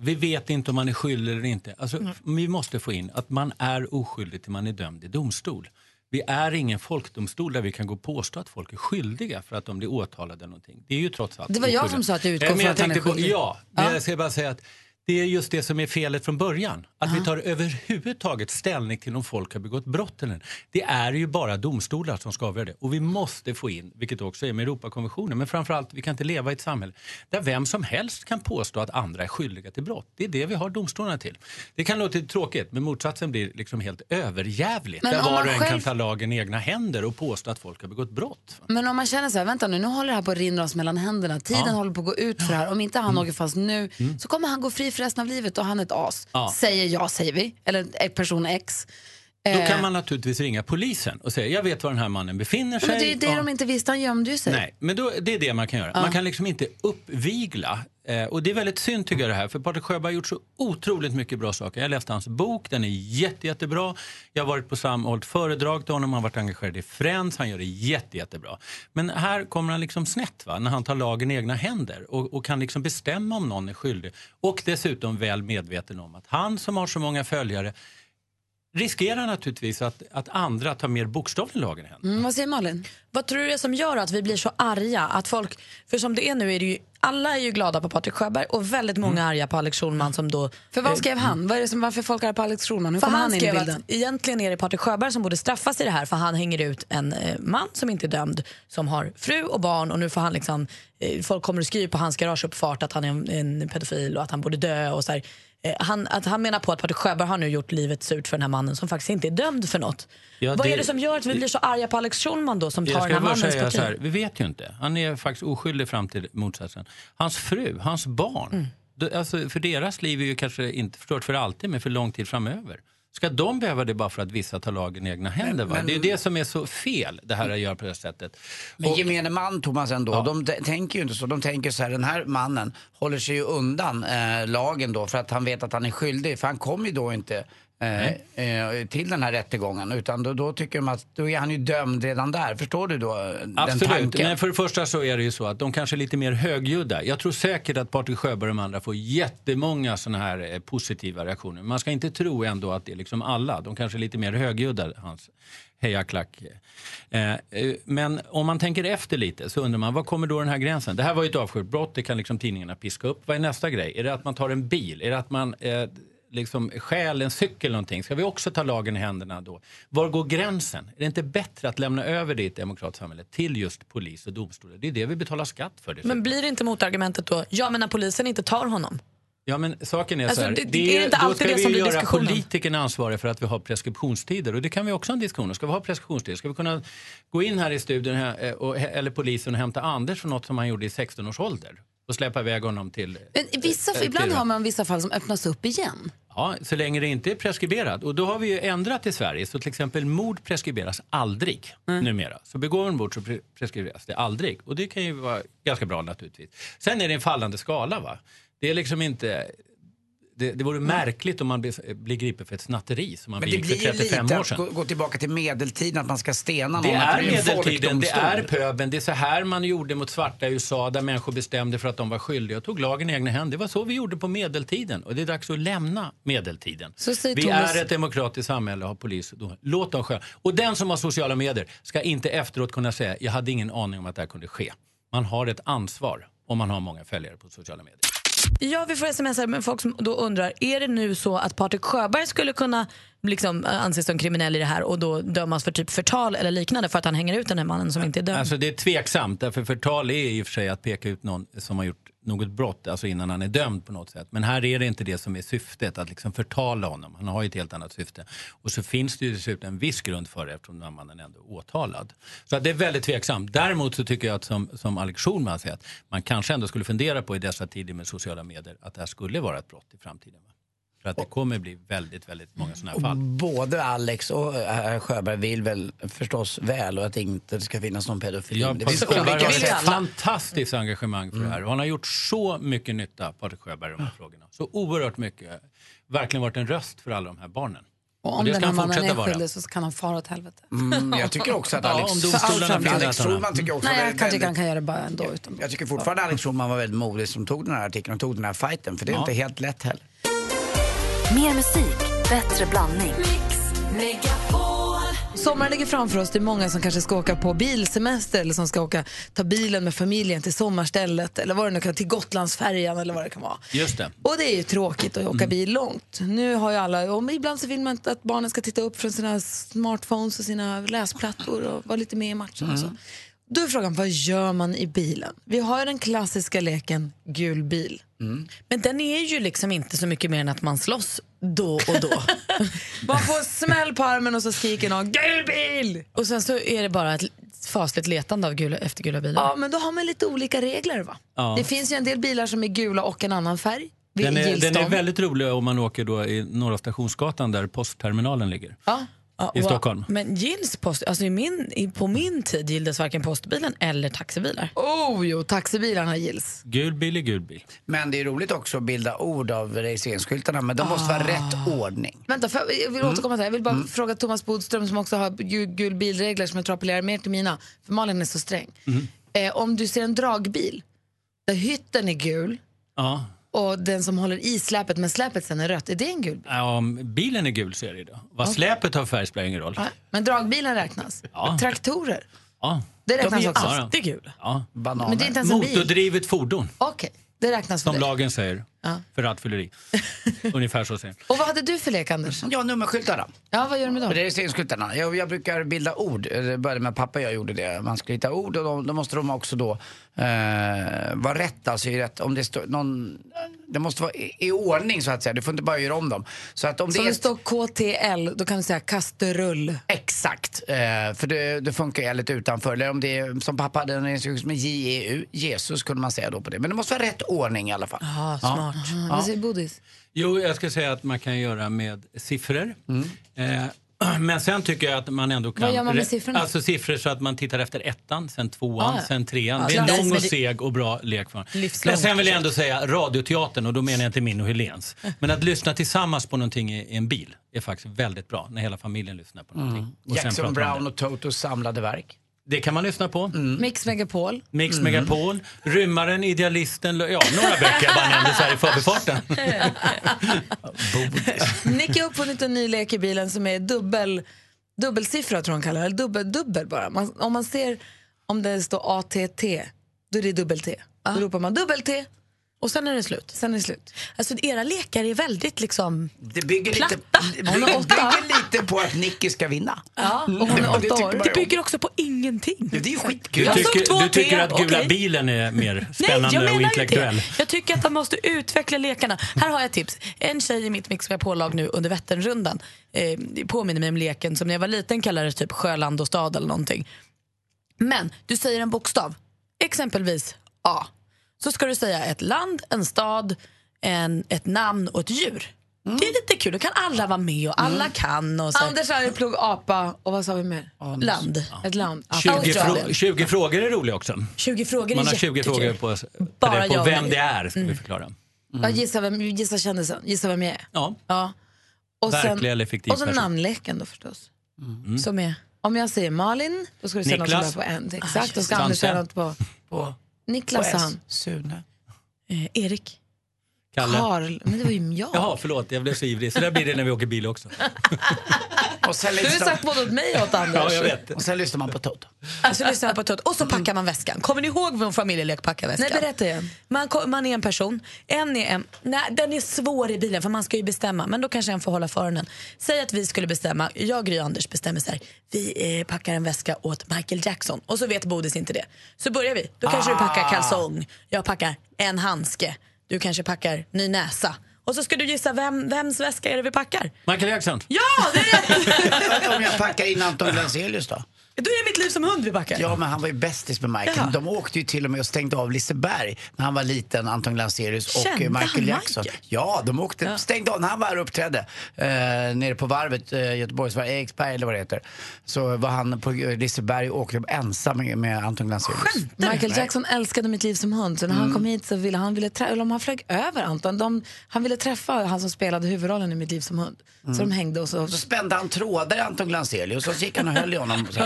Vi vet inte om man är skyldig eller inte. Alltså, Vi måste få in att man är oskyldig till man är dömd i domstol. Vi är ingen folkdomstol där vi kan gå och påstå att folk är skyldiga för att de blir åtalade någonting. Det är ju trots allt Det var jag som sa att jag utgår Eh, från att han är tänkte på- skyldig. Ja, Ja. jag ska bara säga att det är just det som är felet från början. Att vi tar överhuvudtaget ställning till om folk har begått brott eller. Det är ju bara domstolar som ska avgöra det. Och vi måste få in, vilket också är med Europakonventionen, men framförallt vi kan inte leva i ett samhälle där vem som helst kan påstå att andra är skyldiga till brott. Det är det vi har domstolarna till. Det kan låta tråkigt, men motsatsen blir liksom helt överjävligt. Men där var och en själv- kan ta lagen i egna händer och påstå att folk har begått brott. Men om man känner så här, vänta nu, nu håller det här på att rinna oss mellan händerna. Tiden Ja. håller på att gå ut för det här. Om inte han åker fast nu så kommer han gå fri för resten av livet och han är ett as. Ja. Säger jag, säger vi. Eller eh, person X. Då Eh, kan man naturligtvis ringa polisen och säga jag vet var den här mannen befinner sig. Men det är det Ja. de inte visste, han gömde ju sig. Nej, men då, det är det man kan göra. Ja. Man kan liksom inte uppvigla. Eh, och det är väldigt synd tycker jag det här, för Patrik Sjöberg har gjort så otroligt mycket bra saker. Jag läste hans bok, den är jätte, jättebra. Jag har varit på Sam hållit föredrag till honom, han har varit engagerad i Friends, han gör det jätte, jättebra. Men här kommer han liksom snett va, när han tar lagen i egna händer och, och kan liksom bestämma om någon är skyldig. Och dessutom väl medveten om att han som har så många följare riskerar naturligtvis att, att andra tar mer bokstavligen lagen i händerna. Mm, vad säger Malin? Vad tror du det är som gör att vi blir så arga? Att folk, för som det är nu är det ju, alla är ju glada på Patrik Sjöberg och väldigt många är arga på Alex Schulman som då... För vad eh, skrev han? Vad är det som, varför folk är på Alex Schulman? Hur För han han in i bilden? att egentligen är det Patrik Sjöberg som borde straffas i det här för han hänger ut en eh, man som inte är dömd som har fru och barn och nu får han liksom, eh, folk kommer att skriva på hans garageuppfart att han är en, en pedofil och att han borde dö och så här. Eh, han, att han menar på att Patrik Sjöberg har nu gjort livet surt för den här mannen som faktiskt inte är dömd för något. Ja, Vad det- är det som gör att vi blir så arga på Alex Schulman då som tar den här mannens parti? så här, vi vet ju inte. Han är faktiskt oskyldig fram till motsatsen. Hans fru, hans barn, Mm. alltså för deras liv är ju kanske inte förstört för alltid, men för lång tid framöver. Ska de behöva det bara för att vissa tar lagen i egna händer? va? men- Det är det som är så fel, det här att göra på det sättet. Men Och- gemene man, Thomas, ändå, de t- tänker ju inte så. De tänker så här, den här mannen håller sig ju undan eh, lagen då för att han vet att han är skyldig. För han kommer ju då inte eh, eh, till den här rättegången. Utan då, då tycker de att då är han ju dömd redan där. Förstår du då eh, den Absolut, tanken? men för det första så är det ju så att de kanske är lite mer högljudda. Jag tror säkert att Patrik Sjöberg och de andra får jättemånga såna här positiva reaktioner. Man ska inte tro ändå att det är liksom alla. De kanske är lite mer högljudda, hans hejaklack. Men om man tänker efter lite så undrar man, var kommer då den här gränsen? Det här var ju ett avskyrt brott, det kan liksom tidningarna piska upp. Vad är nästa grej? Är det att man tar en bil? Är det att man liksom stjäl en cykel eller någonting? Ska vi också ta lagen i händerna då? Var går gränsen? Är det inte bättre att lämna över det i ett demokratiskt samhälle till just polis och domstolar? Det är det vi betalar skatt för. dessutom. Men blir det inte motargumentet då, ja men när polisen inte tar honom? Ja men saken är Alltså, så här, det- det, det är inte då alltid ska det vi som blir göra diskussionen. politikerna ansvariga för att vi har preskriptionstider och det kan vi också ha en diskussion om. Ska vi ha preskriptionstider? Ska vi kunna gå in här i studion här, eh, och, eller polisen och hämta Anders för något som han gjorde i 16 års ålder och släppa iväg honom till... Men vissa, eh, ibland till- har man vissa fall som öppnas upp igen. Ja, så länge det inte är preskriberat. Och då har vi ju ändrat i Sverige så till exempel mord preskriberas aldrig numera. Så begår man mord så pre- preskriberas det aldrig. Och det kan ju vara ganska bra naturligtvis. Sen är det en fallande skala va. Det är liksom inte... Det, det vore märkligt om man blir, blir gripen för ett snatteri som man Men det för blir ju 35 lite år att sedan. gå, gå tillbaka till medeltiden, att man ska stena någon. Det att är medeltiden, det är pöben. Det är så här man gjorde mot svarta i USA där människor bestämde för att de var skyldiga och tog lagen i egna händer. Det var så vi gjorde på medeltiden och det är dags att lämna medeltiden. Vi Thomas- är ett demokratiskt samhälle och har polis. Låt dem sköta. Och den som har sociala medier ska inte efteråt kunna säga jag hade ingen aning om att det här kunde ske. Man har ett ansvar om man har många följare på sociala medier. Ja, vi får sms här med folk som då undrar, är det nu så att Patrik Sjöberg skulle kunna liksom, eh, anses som kriminell i det här och då dömas för typ förtal eller liknande för att han hänger ut den här mannen som inte är dömd? Alltså det är tveksamt, därför förtal är i och för sig att peka ut någon som har gjort något brott, alltså innan han är dömd på något sätt. Men här är det inte det som är syftet, att liksom förtala honom. Han har ju ett helt annat syfte. Och så finns det ju dessutom en viss grund för det eftersom den här mannen ändå är åtalad. Så att det är väldigt tveksamt. Däremot så tycker jag att som, som Alex Schulman säger, att man kanske ändå skulle fundera på i dessa tider med sociala medier att det här skulle vara ett brott i framtiden. Va? För att det kommer bli väldigt, väldigt många sådana här fall. både Alex och herr Sjöberg vill väl förstås väl och att det inte ska finnas någon pedofili. Ja, det finns Sjöberg olika har ett fantastiskt engagemang för det här. Och han har gjort så mycket nytta, Patrik Sjöberg, i de här frågorna. Så oerhört mycket. Verkligen varit en röst för alla de här barnen. Och om den här mannen är skyldig så kan han fara åt helvete. Mm, jag tycker också att Alex... Schulman tycker jag också Nej, jag kan väldigt- göra det bara ändå. Utan Jag tycker fortfarande Alex Schulman var väldigt modig som tog den här artikeln och tog den här fighten. För det är Ja. inte helt lätt heller. Mer musik, bättre blandning. Sommaren ligger framför oss. Det är många som kanske ska åka på bilsemester eller som ska åka, ta bilen med familjen till sommarstället eller vad det nu kan till Gotlandsfärjan eller vad det kan vara. Just det. Och det är ju tråkigt att åka bil långt. Nu har ju alla, och ibland så vill man inte att barnen ska titta upp från sina smartphones och sina läsplattor och vara lite med i matchen och så. Då är frågan, vad gör man i bilen? Vi har ju den klassiska leken gul bil. Men den är ju liksom inte så mycket mer än att man slåss då och då. Man får smäll på armen och så skriker någon gul bil! och sen så är det bara ett fasligt letande av gula, efter gula bilar. Ja, men då har man lite olika regler va? Ja. Det finns ju en del bilar som är gula och en annan färg. Den är, den är väldigt rolig om man åker då i Norra Stationsgatan där postterminalen ligger. Ja. Ja, i och- Stockholm. Men gills post, alltså i min, i, på min tid gilldes varken postbilen eller taxibilar. Oh jo, taxibilarna gills. Gul bil är gul bil. Men det är roligt också att bilda ord av registreringsskyltarna. Men de måste vara Ah. rätt ordning. Vänta, för, jag vill återkomma till. Jag vill bara fråga Thomas Bodström som också har gul, gul bilregler som jag tror appellerar mer till mina. För Malin är så sträng. Eh, om du ser en dragbil där hytten är gul Ja. Och den som håller i släpet men släpet sen är rött, är det en gul bil? Ja, Om bilen är gul så är det då. Vad släpet har färg spelar ingen roll. Nej, Men dragbilen räknas. Ja. Traktorer, Ja. det räknas De är också. Ja, alltid gula. ja. Bananer. Men det är inte ens en bil. Motordrivet fordon, Okej, det räknas för som det. lagen säger. Ja. För rattfylleri. Ungefär så säger Och vad hade du för lek Anders? Ja, nummerskyltarna. Ja, vad gör du med dem? Registreringsskyltarna. Jag, jag brukar bilda ord. Det började med pappa jag gjorde det. Man ska hitta ord och då, då måste de också då eh, vara rätt. Alltså i rätt. Om det står någon... Det måste vara i, i ordning så att säga. Du får inte bara göra om dem. Så att om Så det är... det står KTL, då kan du säga kastrull. Exakt, eh, för det, det funkar ju lite utanför. Eller om det är, som pappa hade en registrering med JEU, Jesus kunde man säga då på det. Men det måste vara rätt ordning i alla fall. Ah, smart. Vad säger Bodis? Jo, jag ska säga att man kan göra med siffror. Eh, men sen tycker jag att man ändå kan... Vad gör man med siffrorna? Alltså siffror så att man tittar efter ettan, sen tvåan, Ah, ja. sen trean. Ja, det är en lång och seg och bra lek. För. Men sen vill jag ändå säga radioteatern, och då menar jag inte min och Helens. Men att lyssna tillsammans på någonting i i en bil är faktiskt väldigt bra. När hela familjen lyssnar på någonting. Och sen Jackson Brown och Totos samlade verk. Det kan man lyssna på. Mix Megapol. Mix Megapol, Rymmaren, Idealisten, ja, några böcker jag bara nämnde så här i förbifarten. Nicky har uppfunnit en ny lek i bilen som är dubbel, dubbelsiffra tror han kallar det, eller dubbel, dubbel bara. Man, om man ser om det står ATT, då är det dubbel-T. Då ropar man dubbel-T, Och sen är det slut. sen är det slut. Alltså era lekar är väldigt liksom... Det bygger lite, Platta. det bygger, bygger lite på att Nicky ska vinna. Ja, och hon Det- är det åtta år. man Det bygger också på ingenting. Ja, det är ju Du skitkul. Jag såg tycker, du tycker att Gula okej. bilen är mer Nej, spännande jag och menar intellektuell? inte det. Jag tycker att han måste utveckla lekarna. Här har jag ett tips. En tjej i mitt Mix lag nu under Vätternrundan eh, det påminner mig om leken som när jag var liten kallades typ Sjöland och stad eller någonting. Men du säger en bokstav, exempelvis A. Så ska du säga ett land, en stad, en, ett namn och ett djur. Det är lite kul, då kan alla vara med och alla kan. Och så. Anders Arjeplog, apa och vad sa vi mer? Land. Ett land. 20, Australien. frå 20 frågor är roliga också. 20 frågor Man har 20 jättekul. frågor på, Bara det, på ja vem det är, ska vi förklara. Ja, gissa, vem, gissa kändisen, gissa vem jag är. Ja, Ja. Och verklig eller fiktiv och så person. namnleken då förstås. Som är... Om jag säger Malin, då ska du säga något Niklas. börjar på en. Exakt, då ska. Anders säga något på... På, Niklas sa han. Sune. Eh, Erik. Kalle. Karl, men det var ju jag. Jaha, förlåt, jag blev så ivrig. Så där blir det när vi åker bil också. Och sen, Du har ju lyssnar, sagt både åt mig och åt Anders. Ja, jag vet. och sen lyssnar man på Toto. Alltså lyssnar på Tot. Och så packar man väskan. Kommer ni ihåg vår familjelek packa väskan? Nej, berätta igen. Man, ko- man är en person, en är en... Nej, den är svår i bilen för man ska ju bestämma, men då kanske en får hålla för den. Säg att vi skulle bestämma, jag, Gry och Anders bestämmer så här, vi eh, packar en väska åt Michael Jackson och så vet Bodis inte det. Så börjar vi, då kanske du packar kalsong, jag packar en handske, du kanske packar ny näsa. Och så ska du gissa vem, vems väska är det vi packar? Michael Jackson. Ja, det är rätt! Om jag packar in Anton Glanzelius då? Då är mitt liv som hund vi backar. Ja, men han var ju bästis med Michael. Jaha. De åkte ju till och med och stängde av Liseberg när han var liten, Anton Glanzerius och Kände han Michael Jackson. Michael? Ja, de åkte, stängde av när han var här och uppträdde. Eh, nere på varvet, eh, Göteborgsvarvet, Eriksberg eller vad det heter. Så var han på Liseberg och åkte ensam med, med Anton Glanzerius. Michael Nej. Jackson älskade Mitt liv som hund, så när han Mm. kom hit så ville han, ville eller om han flög över Anton, de, han ville träffa han som spelade huvudrollen i Mitt liv som hund. Så de hängde och så... Så spände han trådar i Anton Glanzelius och så gick han och höll i honom.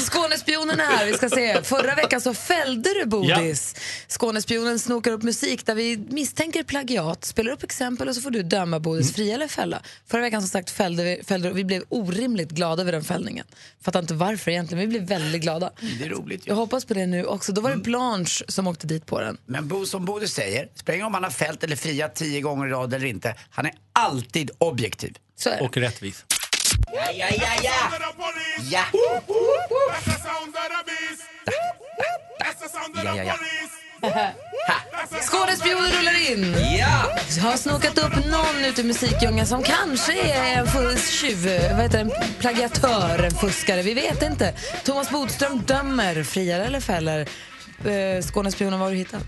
Skånespionen är här, vi ska se. Förra veckan så fällde du Bodis. Skånespionen snokar upp musik där vi misstänker plagiat, spelar upp exempel och så får du döma Bodis fria eller fälla. Förra veckan som sagt fällde vi, fällde, vi blev orimligt glada över den fällningen. Fattar inte varför egentligen, men vi blev väldigt glada. Det är roligt Jag hoppas på det nu också. Då var det Mm. Blanche som åkte dit på den. Men Bo, som Bodil säger, spelar om han har fällt eller friat tio gånger i rad eller inte. Han är alltid objektiv. Så är det. Och rättvis. Ja, ja, ja, ja! Ja! Ja, ja, ja. Skådespionen rullar in! Ja! Har snokat upp någon ute i musikdjungeln som kanske är en fusk- tjuv, vad heter det, en plagiatör, en fuskare. Vi vet inte. Thomas Bodström dömer, friar eller fäller. Eh, Skånespionen, vad har du hittat?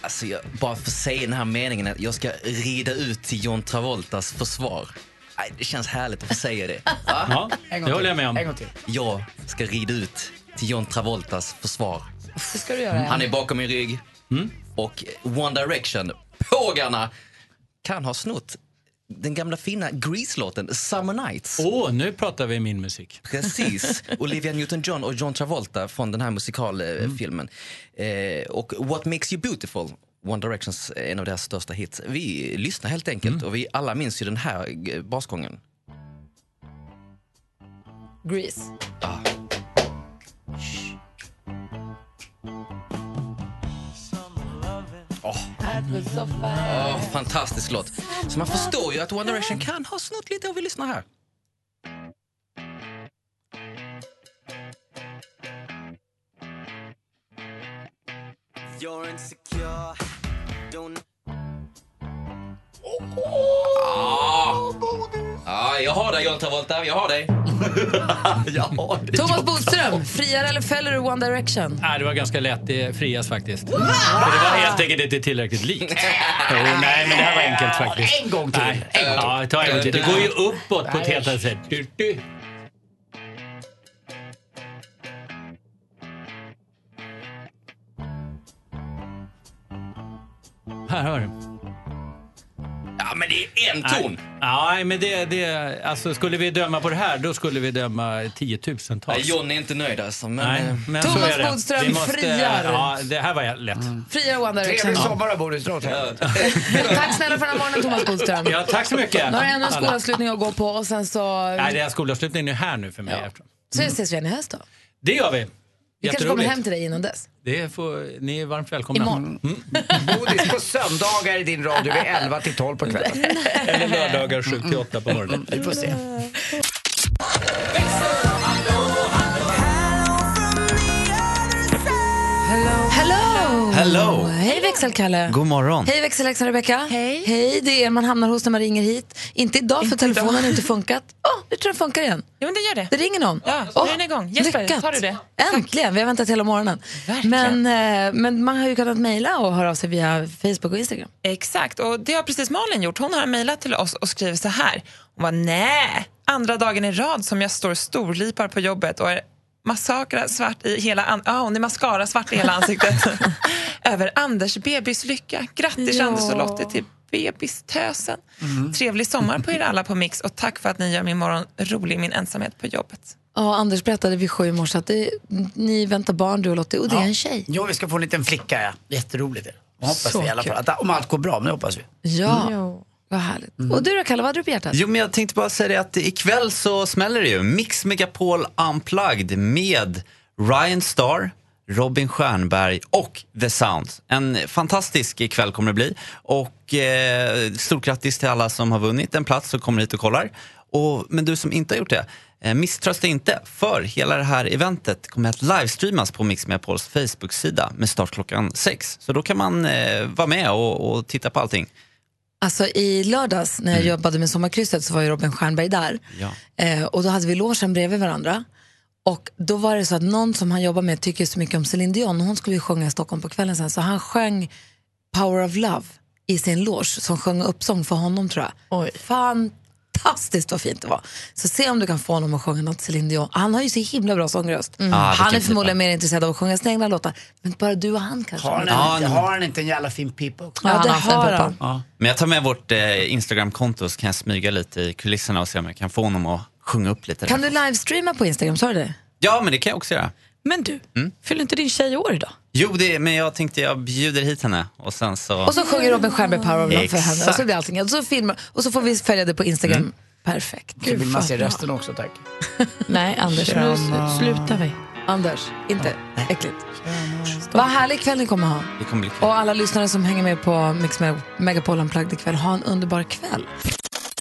Alltså jag, bara för att säga den här meningen att jag ska rida ut till John Travoltas försvar. Nej, det känns härligt att få säga det. Va? Ja, En gång det håller jag med om. En gång till. Jag ska rida ut till John Travoltas försvar. Det ska du göra. Han är bakom min rygg. Och One Direction, pågarna, kan ha snott den gamla fina Grease-låten Summer Nights. Åh, nu pratar vi min musik. Precis. Olivia Newton-John och John Travolta från den här musikalfilmen. Eh, och What Makes You Beautiful, One Directions, en av deras största hits. Vi lyssnar helt enkelt och vi alla minns ju den här eh, basgången. Grease. Åh, fantastisk låt. Så man förstår ju att One Direction kan ha snott lite och vi lyssnar här. You're insecure, Ja, jag har dig John Travolta, jag har dig. jag har dig. Thomas Bodström, friar eller fäller du One Direction? Nej, det var ganska lätt. Det frias faktiskt. För det var helt enkelt inte tillräckligt likt. Jo, nej, men det här var enkelt faktiskt. En gång till. Nej. Ja, ta en gång till. Det går ju uppåt på ett helt annat sätt. Du, du. Här hör du. Ja, men det är en ton. Nej, men det, det, alltså, skulle vi döma på det här, då skulle vi döma tiotusentals. Nej, John är inte nöjd alltså. Men, Nej, eh, men Thomas så är det. Bodström Vi måste- friar. Ja, det här var lätt. Friar One Direction. Trevlig sommar då, åt helvete. Tack snälla för den här morgonen Thomas Bodström. Ja, tack så mycket. Nu har du ännu en alla. skolavslutning att gå på och sen så, Nej, det är skolavslutningen är här nu för mig. eftersom. så ses vi igen i höst då. Det gör vi. Vi kanske kommer hem till dig innan dess. Det får, ni är varmt välkomna. Imorgon. Bodis på söndagar i din radio vid 11 till 12 på kvällen. Eller lördagar 7 till 8 på morgonen. Vi får se. Hello! Hej växelkalle! God morgon. Hej växelläxan Rebecka! Hej! Hej, det är man hamnar hos när man ringer hit. Inte idag för telefonen har inte funkat. Åh, nu tror jag den funkar igen. Ja, men det gör det. Det ringer någon. Ja, Åh, nu är den igång. Jesper, lyckat. tar du det? Äntligen! Vi har väntat hela morgonen. Men, eh, men man har ju kunnat mejla och höra av sig via Facebook och Instagram. Exakt, och det har precis Malin gjort. Hon har mejlat till oss och skriver så här. Hon var nej, andra dagen i rad som jag står storlipar på jobbet och är massakra svart i hela an- hon är mascara svart i hela ansiktet. Över Anders bebislycka. Grattis Ja. Anders och Lottie till bebistösen. Trevlig sommar på er alla på Mix och tack för att ni gör min morgon rolig i min ensamhet på jobbet. Ja, Anders berättade vid sju i morse att det, ni väntar barn du och Lottie och det är en tjej. Ja, vi ska få en liten flicka. Ja. Jätteroligt. Och hoppas Så vi i alla fall. Att, om allt går bra, men det hoppas vi. Ja, vad härligt. Och du då Kalle, vad hade du på hjärtat? Jo, men jag tänkte bara säga det att ikväll så smäller det ju. Mix Megapol Unplugged med Ryan Starr, Robin Stjernberg och The Sound. En fantastisk kväll kommer det bli. Och eh, stort grattis till alla som har vunnit en plats och kommer hit och kollar. Och, men du som inte har gjort det, eh, misströsta inte. För hela det här eventet kommer att livestreamas på Mix Megapols Facebook-sida med start klockan sex. Så då kan man eh, vara med och, och titta på allting. Alltså i lördags när jag jobbade med Sommarkrysset så var ju Robin Stjernberg där. Ja. Eh, och då hade vi logen bredvid varandra. Och då var det så att någon som han jobbar med tycker så mycket om Céline Dion. Hon skulle ju sjunga i Stockholm på kvällen sen. Så han sjöng Power of Love i sin loge som sjöng uppsång för honom tror jag. Oj. Fantastiskt vad fint det var. Så se om du kan få honom att sjunga något Céline Dion. Han har ju så himla bra sångröst. Mm. Ah, han är förmodligen mer intresserad av att sjunga sina egna låtar. Men bara du och han kanske. Har han, Ja, inte, har han inte en jävla fin pipa också? Ja, det han har han. Ja. Men jag tar med vårt eh, Instagram-konto så kan jag smyga lite i kulisserna och se om jag kan få honom att sjunga upp lite. Kan där. du livestreama på Instagram? Sa du det? Ja, men det kan jag också göra. Men du, Mm. fyller inte din tjej år idag? Jo, det, men jag tänkte jag bjuder hit henne och sen så... Och så sjunger Robin Stjernberg Power of Love för henne. Och så blir allting. Och så, filmar, och så får vi följa det på Instagram. Mm. Perfekt. Så vill man se resten också tack. Nej, Anders. Nu sl- slutar vi. Anders, inte äckligt. Vad härlig kväll ni kommer ha. Det kommer bli kul. Och alla lyssnare som hänger med på Mix Meg- Megapol Unplugged ikväll, ha en underbar kväll.